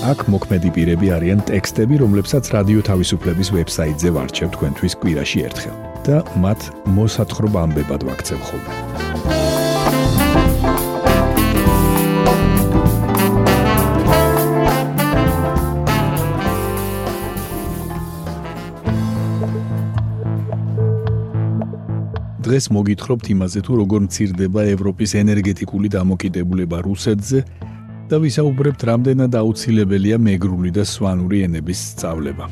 აქ მოქმედი პირები არიან ტექსტები, რომლებსაც რადიო თავისუფლების ვებსაიტზე ვარჩევ თქვენთვის კვირაში ერთხელ და მათ მოსათხრობ ამბებად ვაქცევ ხოლმე. დღეს მოგითხრობთ იმაზე თუ როგორ მცირდება ევროპის ენერგეტიკული დამოკიდებულება რუსეთზე და ვისაუბრებთ რამდენად აუცილებელია მეგრული და სვანური ენების სწავლება.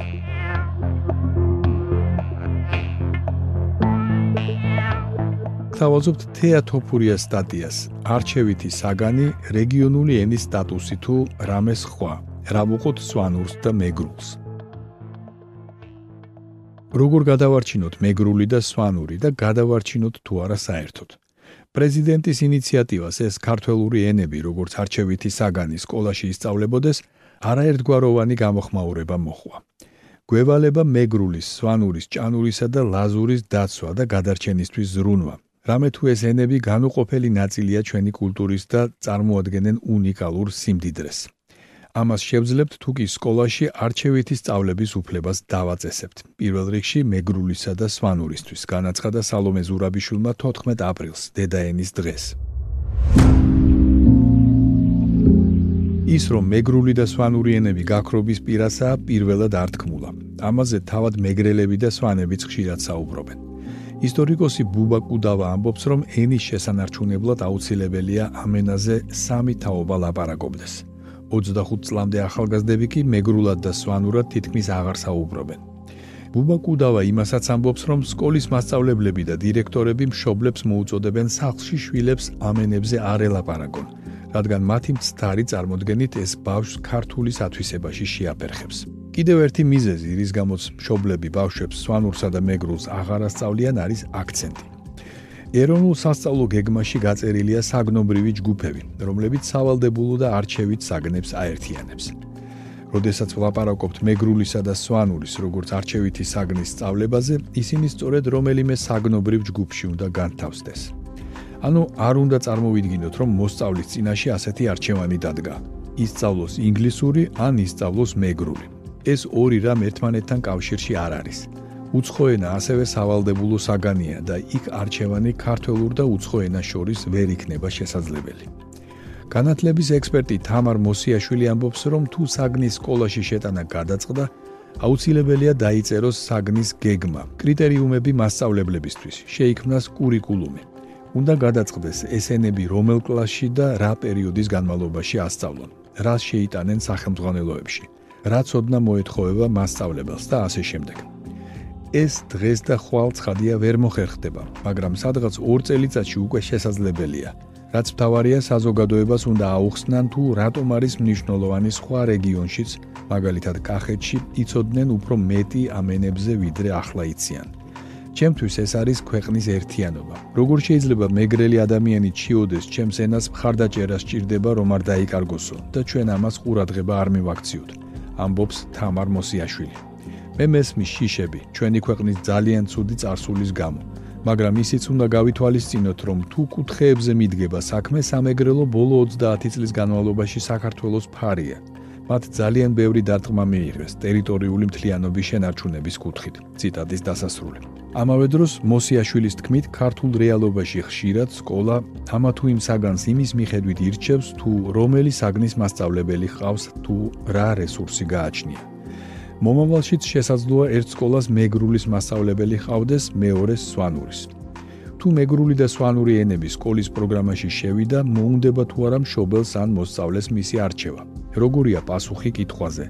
თავაზობთ თეატოფურია სტატიას. არჩევითი საგანი რეგიონული ენის სტატუსი თუ რამეს ხვა. რა ვუყოთ სვანურს და მეგრულს. როგორ გადავარჩინოთ მეგრული და სვანური და გადავარჩინოთ თუ არა საერთოდ. პრეზიდენტის ინიციატივას ეს ქართული ენები, როგორც არჩევითი საგანი სკოლაში ისწავლებოდეს, არაერთგვაროვანი გამოხმაურება მოხვა. გვევალება მეგრულის, სვანურის, ჭანურისა და ლაზურის დაცვა და გადარჩენისთვის ზრუნვა. რამე თუ ეს ენები განუყოფელი ნაწილია ჩვენი კულტურის და წარმოადგენენ უნიკალურ სიმდიდრეს. ამას შევძლებთ თუ კი სკოლაში არჩევითი სწავლების უფლებას დავაწესებთ. პირველ რიგში მეგრულისა და სვანურისთვის განაცხადა სალომე ზურაბიშვილმა 14 აპრილს, დედაენის დღეს. ის რომ მეგრული და სვანური ენები გაქრობის პირასაა პირველად ართქმულა. ამაზე თავად მეგრელები და სვანებიც ხშირად საუბრობენ. ისტორიკოსი ბუბა კუდავა ამბობს, რომ ენის შესანარჩუნებლად აუცილებელია ამენაზე სამი თაობა ლაპარაკობდეს. 25 წლამდე ახალგაზრდები კი მეგრულად და სვანურად თითქმის აღარ საუბრობენ. ბუბა კუდავა იმასაც ამბობს, რომ სკოლის მასწავლებლები და დირექტორები მშობლებს მოუწოდებენ სახლში შვილებს ამენებზე არ ელაპარაკონ, რადგან მათი მცდარი წარმოდგენით ეს ბავშვს ქართული სათვისებაში შეაფერხებს. კიდევ ერთი მიზეზი, რის გამოც მშობლები ბავშვებს სვანურსა და მეგრულს აღარ ასწავლიან, არის აქცენტი. ეროვნულ სასწავლო გეგმაში გაწერილია საგნობრივი ჯგუფები, რომლებიც სავალდებულო და არჩევით საგნებს აერთიანებს. როდესაც ვლაპარაკობთ მეგრულისა და სვანურის როგორც არჩევითი საგნის სწავლებაზე, ისინი სწორედ რომელიმე საგნობრივ ჯგუფში უნდა განთავსდეს. ანუ არ უნდა წარმოვიდგინოთ, რომ მოსწავლის წინაშე ასეთი არჩევანი დადგა: ისწავლოს ინგლისური ან ისწავლოს მეგრული. ეს ორი რამ ერთმანეთთან კავშირში არ არის. უცხო ენა ასევე სავალდებულო საგანია და იქ არჩევანი ქართულ და უცხო ენას შორის ვერ იქნება შესაძლებელი. განათლების ექსპერტი თამარ მოსიაშვილი ამბობს, რომ თუ საგნის სკოლაში შეტანა გადაწყდა, აუცილებელია დაიწეროს საგნის გეგმა, კრიტერიუმები მასწავლებლებისთვის, შეიქმნას კურიკულუმი. უნდა გადაწყდეს ესენები რომელ კლასში და რა პერიოდის განმავლობაში ასწავლონ, რას შეიტანენ სახელმძღვანელოებში, რა ცოდნა მოეთხოვება მასწავლებელს და ასე შემდეგ. ეს დღეს და ხვალ ცხადია ვერ მოხერხდება, მაგრამ სადღაც ორ წელიწადში უკვე შესაძლებელია. რაც მთავარია საზოგადოებას უნდა აუხსნან თუ რატომ არის მნიშვნელოვანი სხვა რეგიონშიც, მაგალითად კახეთში, იცოდნენ უფრო მეტი ამენებზე ვიდრე ახლა იციან. ჩემთვის ეს არის ქვეყნის ერთიანობა. როგორ შეიძლება მეგრელი ადამიანი ჩიოდეს ჩემს ენას მხარდაჭერა სჭირდება რომ არ დაიკარგოსო და ჩვენ ამას ყურადღება არ მივაქციოთ. ამბობს თამარ მოსიაშვილი. მე მესმის შიშები ჩვენი ქვეყნის ძალიან ცუდი წარსულის გამო. მაგრამ ისიც უნდა გავითვალისწინოთ რომ თუ კუთხეებზე მიდგება საქმე სამეგრელო ბოლო 30 წლის განმავლობაში საქართველოს ფარია. მათ ძალიან ბევრი დარტყმა მიიღეს ტერიტორიული მთლიანობის შენარჩუნების კუთხით. ციტატის დასასრული. ამავე დროს მოსიაშვილის თქმით ქართულ რეალობაში ხშირად სკოლა ამა თუ იმ საგანს იმის მიხედვით ირჩევს თუ რომელი საგნის მასწავლებელი ყავს თუ რა რესურსი გააჩნია მომავალშიც შესაძლოა ერთ სკოლას მეგრულის მასწავლებელი ყავდეს მეორეს სვანურის. თუ მეგრული და სვანური ენები სკოლის პროგრამაში შევიდა, მოუნდება თუ არა მშობელს ან მოსწავლეს მისი არჩევა. როგორია პასუხი კითხვაზე?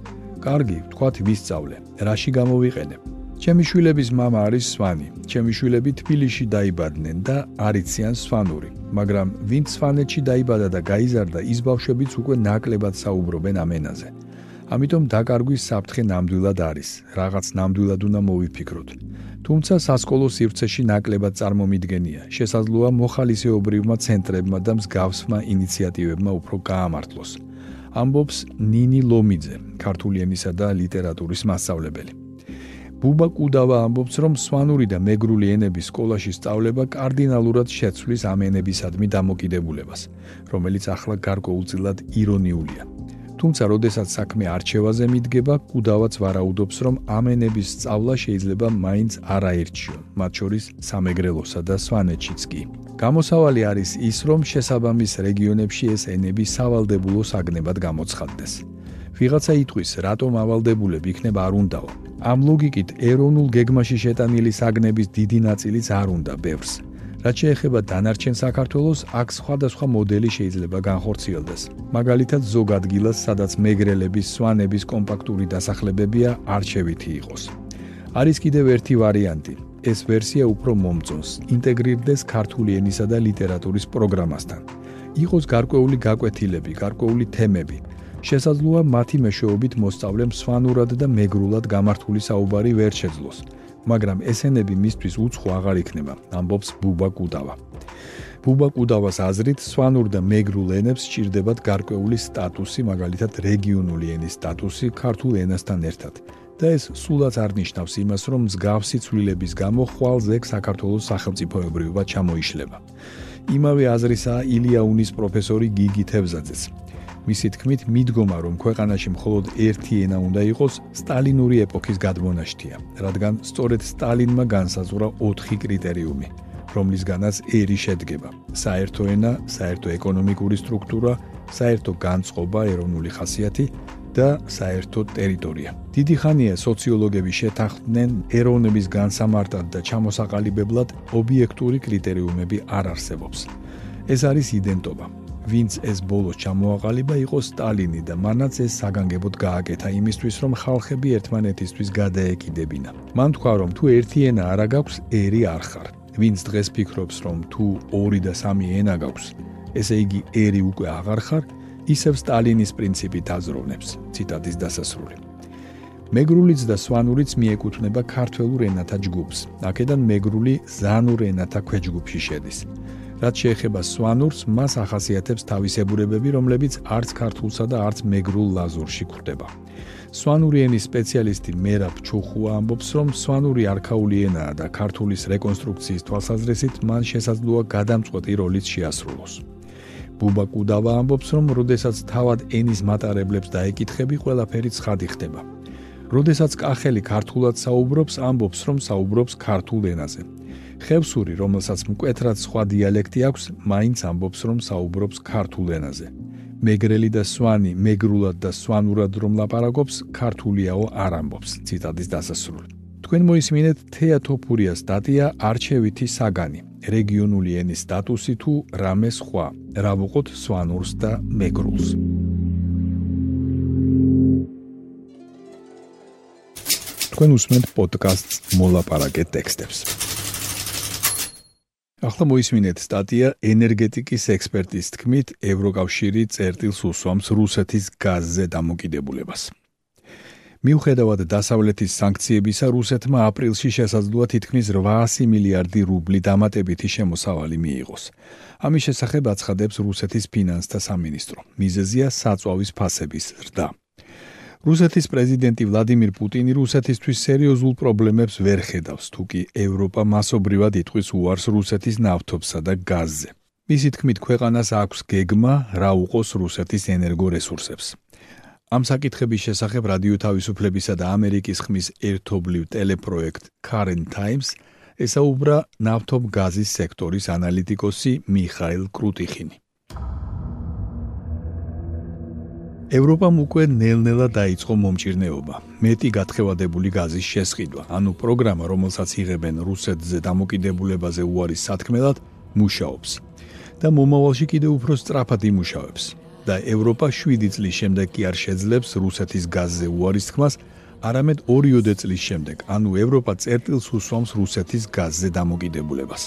კარგი, თქვათ ვისწავლე, რაში გამოვიყენე? ჩემი შვილების мама არის სვანი. ჩემი შვილები თბილისში დაიბადნენ და არიციან სვანური, მაგრამ ვინც სვანეთში დაიბადა და გაიზარდა, ის ბავშვებიც უკვე ნაკლებად საუბრობენ ამ ენაზე. ამიტომ დაკარგვის საფრთხე ნამდვილად არის. რაღაც ნამდვილად უნდა მოვიფიქროთ. თუმცა სასკოლო სივრცეში ნაკლებად წარმომიდგენია. შესაძლოა მოხალისეობრივმა ცენტრებმა და მსგავსმა ინიციატივებმა უფრო გაამართლოს. ამბობს ნინი ლომიძე, ქართული ენისა და ლიტერატურის მასწავლებელი. ბუბა კუდავა ამბობს, რომ სვანური და მეგრული ენების სკოლაში სწავლება კარდინალურად შეცვლის ამ ენებისადმი დამოკიდებულებას, რომელიც ახლა გარკვეულწილად ირონიულია. თუმცა, როდესაც საქმე არჩევაზე მიდგება, კუდავაც ვარაუდობს, რომ ამ ენების სწავლა შეიძლება მაინც არაერჩიო, მათ შორის სამეგრელოსა და სვანეთშიც კი. გამოსავალი არის ის, რომ შესაბამის რეგიონებში ეს ენები სავალდებულო საგნებად გამოცხადდეს. ვიღაცა იტყვის, რატომ ავალდებულები იქნება არ უნდაო. ამ ლოგიკით ეროვნულ გეგმაში შეტანილი საგნების დიდი ნაწილიც არ უნდა ბევრს. რაც შეეხება დანარჩენ საქართველოს, აქ სხვადასხვა მოდელი შეიძლება განხორციელდეს. მაგალითად, ზოგ ადგილას, სადაც მეგრელების, სვანების კომპაქტური დასახლებებია, არჩევითი იყოს. არის კიდევ ერთი ვარიანტი. ეს ვერსია უფრო მომწონს, ინტეგრირდეს ქართული ენისა და ლიტერატურის პროგრამასთან. იყოს გარკვეული გაკვეთილები, გარკვეული თემები. შესაძლოა მათი მეშვეობით მოსწავლემ სვანურად და მეგრულად გამართული საუბარი ვერ შეძლოს. მაგრამ ესენები მისთვის უცხო აღარ იქნება, ამბობს ბუბა კუდავა. ბუბა კუდავას აზრით, სვანურ და მეგრულ ენებს სჭირდებათ გარკვეული სტატუსი, მაგალითად რეგიონული ენის სტატუსი ქართულ ენასთან ერთად. და ეს სულაც არ ნიშნავს იმას, რომ მსგავსი ცვლილების გამო ხვალ ზეგ საქართველოს სახელმწიფოებრიობა ჩამოიშლება. იმავე აზრისაა ილია უნის პროფესორი გიგი თევზაძეც. მისი თქმით, მიდგომა, რომ ქვეყანაში მხოლოდ ერთი ენა უნდა იყოს, სტალინური ეპოქის გადმონაშთია, რადგან სწორედ სტალინმა განსაზღვრა 4 კრიტერიუმი, რომლისგანაც ერი შედგება: საერთო ენა, საერთო ეკონომიკური სტრუქტურა, საერთო განწყობა, ეროვნული ხასიათი და საერთო ტერიტორია. დიდი ხანია სოციოლოგები შეთანხმდნენ ეროვნების განსამარტად და ჩამოსაყალიბებლად ობიექტური კრიტერიუმები არ არსებობს. ეს არის იდენტობა. ვინც ეს ბოლოს ჩამოაყალიბა იყო სტალინი და მანაც ეს საგანგებოდ გააკეთა იმისთვის რომ ხალხები ერთმანეთისთვის გადაეკიდებინა. მან თქვა რომ თუ ერთი ენა არა გაქვს, ერი არ ხარ. ვინც დღეს ფიქრობს რომ თუ ორი და სამი ენა გაქვს, ესე იგი ერი უკვე აღარ ხარ, ისევ სტალინის პრინციპით აზროვნებს. ციტატის დასასრული. მეგრულიც და სვანურიც მიეკუთვნება ქართულ ენათა ჯგუფს. აქედან მეგრული ზანურ ენათა ქვეჯგუფში შედის. რაც შეეხება სვანურს, მას ახასიათებს თავისებურებები, რომლებიც არც ქართულსა და არც მეგრულ ლაზურში გვხვდება. სვანური ენის სპეციალისტი მერაბ ჩუხუა ამბობს, რომ სვანური არქაული ენაა და ქართულის რეკონსტრუქციის თვალსაზრისით მან შესაძლოა გადამწყვეტი როლიც შეასრულოს. ბუბა კუდავა ამბობს, რომ როდესაც თავად ენის მატარებლებს დაეკითხები, ყველაფერი ცხადი ხდება. როდესაც კახელი ქართულად საუბრობს, ამბობს, რომ საუბრობს ქართულ ენაზე. ხევსური, რომელსაც მკვეთრად სხვა დიალექტი აქვს, მაინც ამბობს, რომ საუბრობს ქართულ ენაზე. მეგრელი და სვანი მეგრულად და სვანურად რომ ლაპარაკობს, ქართულიაო არ ამბობს. ციტატის დასასრული. თქვენ მოისმინეთ თეატოფურიას სტატია არჩევითი საგანი. რეგიონული ენის სტატუსი თუ რამე სხვა. რა ვუყოთ სვანურს და მეგრულს. თქვენ უსმენთ პოდკასტს მოლაპარაკე ტექსტებს. ახლა მოისმინეთ სტატია ენერგეტიკის ექსპერტის თქმით ევროკავშირი წერტილს უსვამს რუსეთის გაზზე დამოკიდებულებას. მიუხედავად დასავლეთის სანქციებისა, რუსეთმა აპრილში შესაძლოა თითქმის 800 მილიარდი რუბლი დამატებითი შემოსავალი მიიღოს. ამის შესახებ აცხადებს რუსეთის ფინანსთა სამინისტრო. მიზეზია საწვავის ფასების ზრდა. რუსეთის პრეზიდენტი ვლადიმირ პუტინი რუსეთისთვის სერიოზულ პრობლემებს ვერ ხედავს, თუკი ევროპა მასობრივად იტყვის უარს რუსეთის ნავთობსა და გაზზე. მისი თქმით, ქვეყანას აქვს გეგმა, რა უყოს რუსეთის ენერგორესურსებს. ამ საკითხების შესახებ რადიო თავისუფლებისა და ამერიკის ხმის ერთობლივ ტელეპროექტ Current Times ესაუბრა ნავთობ-გაზის სექტორის ანალიტიკოსი მიხაილ კრუტიხინი. ევროპამ უკვე ნელ-ნელა დაიწყო მომჭირნეობა. მეტი გათხევადებული გაზის შესყიდვა, ანუ პროგრამა, რომელსაც იღებენ რუსეთზე დამოკიდებულებაზე უარის სათქმელად, მუშაობს. და მომავალში კიდევ უფრო სწრაფად იმუშავებს. და ევროპა 7 წლის შემდეგ კი არ შეძლებს რუსეთის გაზზე უარის თქმას, არამედ 2 წლის შემდეგ, ანუ ევროპა წერტილს უსვამს რუსეთის გაზზე დამოკიდებულებას.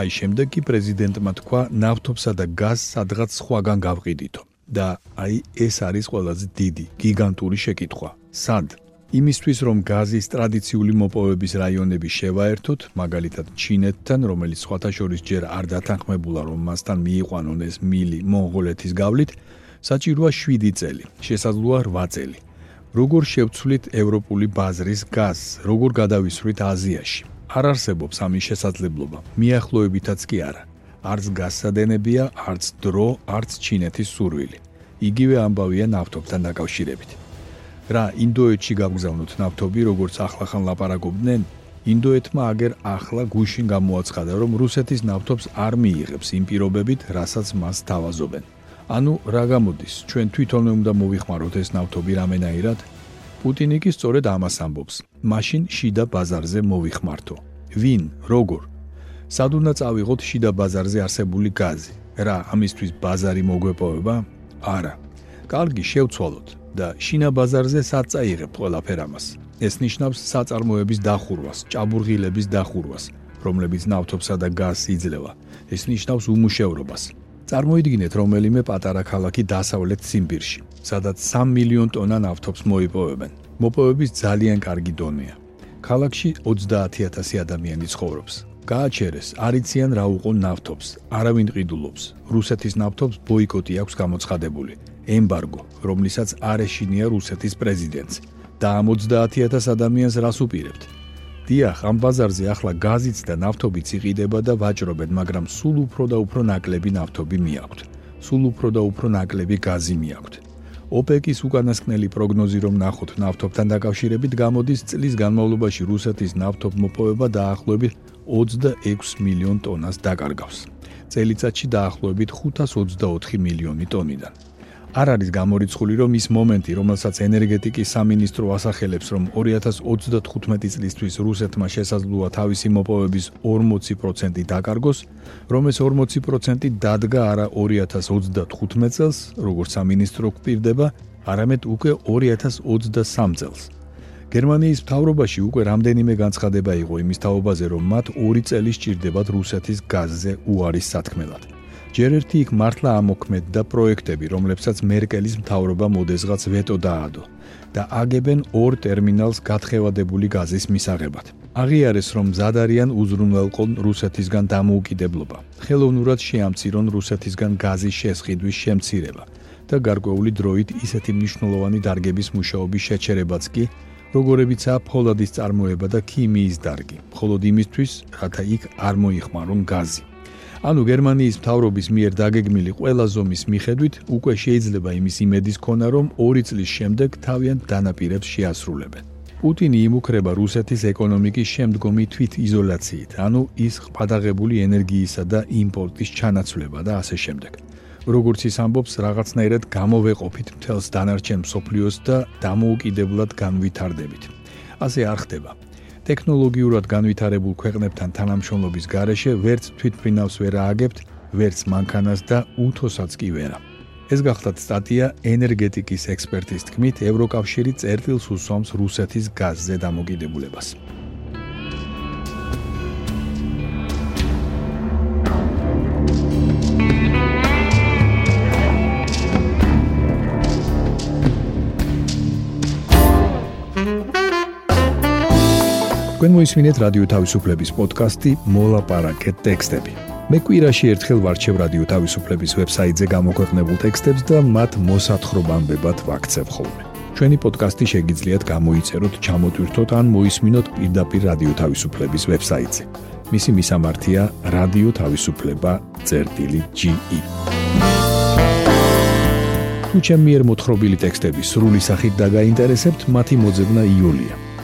აი შემდეგ კი პრეზიდენტმა თქვა ნავთობსა და გაზს სადღაც სხვაგან გავყიდითო. და აი ეს არის ყველაზე დიდი, გიგანტური შეკითხვა. სად? იმისთვის რომ გაზის ტრადიციული მოპოვების რაიონები შევაერთოთ, მაგალითად ჩინეთთან, რომელიც სხვათა შორის ჯერ არ დათანხმებულა რომ მასთან მიიყვანონ ეს მილი მონღოლეთის გავლით, საჭიროა 7 წელი, შესაძლოა 8 წელი. როგორ შევცვლით ევროპული ბაზრის გაზს, როგორ გადავისვრით აზიაში? არ არსებობს ამის შესაძლებლობა, მიახლოებითაც კი არა. არც გასადენებია, არც დრო, არც ჩინეთის სურვილი. იგივე ამბავია ნავთობთან დაკავშირებით. რა ინდოეთში გაგზავნოთ ნავთობი, როგორც ახლახან ლაპარაკობდნენ, ინდოეთმა აგერ ახლა გუშინ გამოაცხადა, რომ რუსეთის ნავთობს არ მიიღებს იმ პირობებით, რასაც მას თავაზობენ. ანუ რა გამოდის, ჩვენ თვითონვე უნდა მოვიხმაროთ ეს ნავთობი რამენაირად? პუტინი კი სწორედ ამას ამბობს. მაშინ შიდა ბაზარზე მოვიხმართო. ვინ, როგორ? სად უნდა წავიღოთ შიდა ბაზარზე არსებული გაზი? რა, ამისთვის ბაზარი მოგვეპოვება? არა. კარგი, შევცვალოთ და შინა ბაზარზე სად წაიღებთ ყველაფერ ამას? ეს ნიშნავს საწარმოების დახურვას, ჭაბურღილების დახურვას, რომლებიც ნავთობსა და გაზს იძლევა. ეს ნიშნავს უმუშევრობას. წარმოიდგინეთ რომელიმე პატარა ქალაქი დასავლეთ ციმბირში, სადაც 3 მილიონ ტონა ნავთობს მოიპოვებენ. მოპოვების ძალიან კარგი დონეა. ქალაქში 30000 ადამიანი ცხოვრობს. გააჩერეს, არიციან რა უყონ ნავთობს, არავინ ყიდულობს. რუსეთის ნავთობს ბოიკოტი აქვს გამოცხადებული, ემბარგო, რომლისაც არ ეშინია რუსეთის პრეზიდენტს. და ამ 30000 ადამიანს რას უპირებთ? დიახ, ამ ბაზარზე ახლა გაზიც და ნავთობიც იყიდება და ვაჭრობენ, მაგრამ სულ უფრო და უფრო ნაკლები ნავთობი მიაქვთ. სულ უფრო და უფრო ნაკლები გაზი მიაქვთ. ოპეკის უკანასკნელი პროგნოზი რომ ნახოთ ნავთობთან დაკავშირებით გამოდის წლის განმავლობაში რუსეთის ნავთობმოპოვება დაახლოებით 26 მილიონ ტონას დაკარგავს. წელიწადში დაახლოებით 524 მილიონი ტონიდან. არ არის გამორიცხული რომ ის მომენტი, რომელსაც ენერგეტიკის სამინისტრო ასახელებს, რომ 2035 წლისთვის რუსეთმა შესაძლოა თავისი მოპოვების 40% დაკარგოს, რომ ეს 40% დადგა არა 2035 წელს, როგორც სამინისტრო გვპირდება, არამედ უკვე 2023 წელს. გერმანიის მთავრობაში უკვე რამდენიმე განცხადება იყო იმის თაობაზე, რომ მათ 2 წელი სჭირდებათ რუსეთის გაზზე უარის სათქმელად. ჯერ ერთი იქ მართლა ამოქმედდა პროექტები, რომლებსაც მერკელის მთავრობა მოდესღაც ვეტო დაადო და აგებენ ორ ტერმინალს გათხევადებული გაზის მისაღებად. აღიარეს, რომ ზადარიან უზრუნველყონ რუსეთისგან დამოუკიდებლობა. ხელოვნურად შეამცირონ რუსეთისგან გაზის შესყიდვის შემცირება და გარკვეული დროით ისეთი მნიშვნელოვანი დარგების მუშაობის შეჩერებაც კი, როგორებიცაა ფოლადის წარმოება და ქიმიის დარგი, მხოლოდ იმისთვის, რათა იქ არ მოიხმარონ გაზი. ანუ გერმანიის მთავრობის მიერ დაგეგმილი ყველა ზომის მიხედვით უკვე შეიძლება იმის იმედის ქონა, რომ 2 წლის შემდეგ თავიანთ დანაპირებს შეასრულებენ. პუტინი იმუქრება რუსეთის ეკონომიკის შემდგომი თვით იზოლაციით, ანუ ის ყადაღებული ენერგიისა და იმპორტის ჩანაცვლება და ასე შემდეგ. როგორც ის ამბობს, რაღაცნაირად გამოვეყოფით მთელს დანარჩენ მსოფლიოს და დამოუკიდებლად განვითარდებით. ასე არ ხდება. ტექნოლოგიურად განვითარებულ ქვეყნებთან თანამშრომლობის გარეშე ვერც თვითფრინავს ვერ ააგებთ, ვერც მანქანას და უთოსაც კი ვერა. ეს გახლავთ სტატია ენერგეტიკის ექსპერტის თქმით, ევროკავშირი წერტილს უსვამს რუსეთის გაზზე დამოკიდებულებას. თქვენ მოისმინეთ რადიო თავისუფლების პოდკასტი მოლაპარაკე ტექსტები. მე კვირაში ერთხელ ვარჩევ რადიო თავისუფლების ვებსაიტზე გამოქვეყნებულ ტექსტებს და მათ მოსათხრობამდებად ვაქცევ ხოლმე. ჩვენი პოდკასტი შეგიძლიათ გამოიწეროთ, ჩამოტვირთოთ ან მოისმინოთ პირდაპირ რადიო თავისუფლების ვებსაიტზე. მისი მისამართია რადიო თავისუფლება.ge. თუ ჩემი მიერ მოთხრობილი ტექსტები სრული სახით დაგაინტერესებთ, მათი მოძებნა იულია.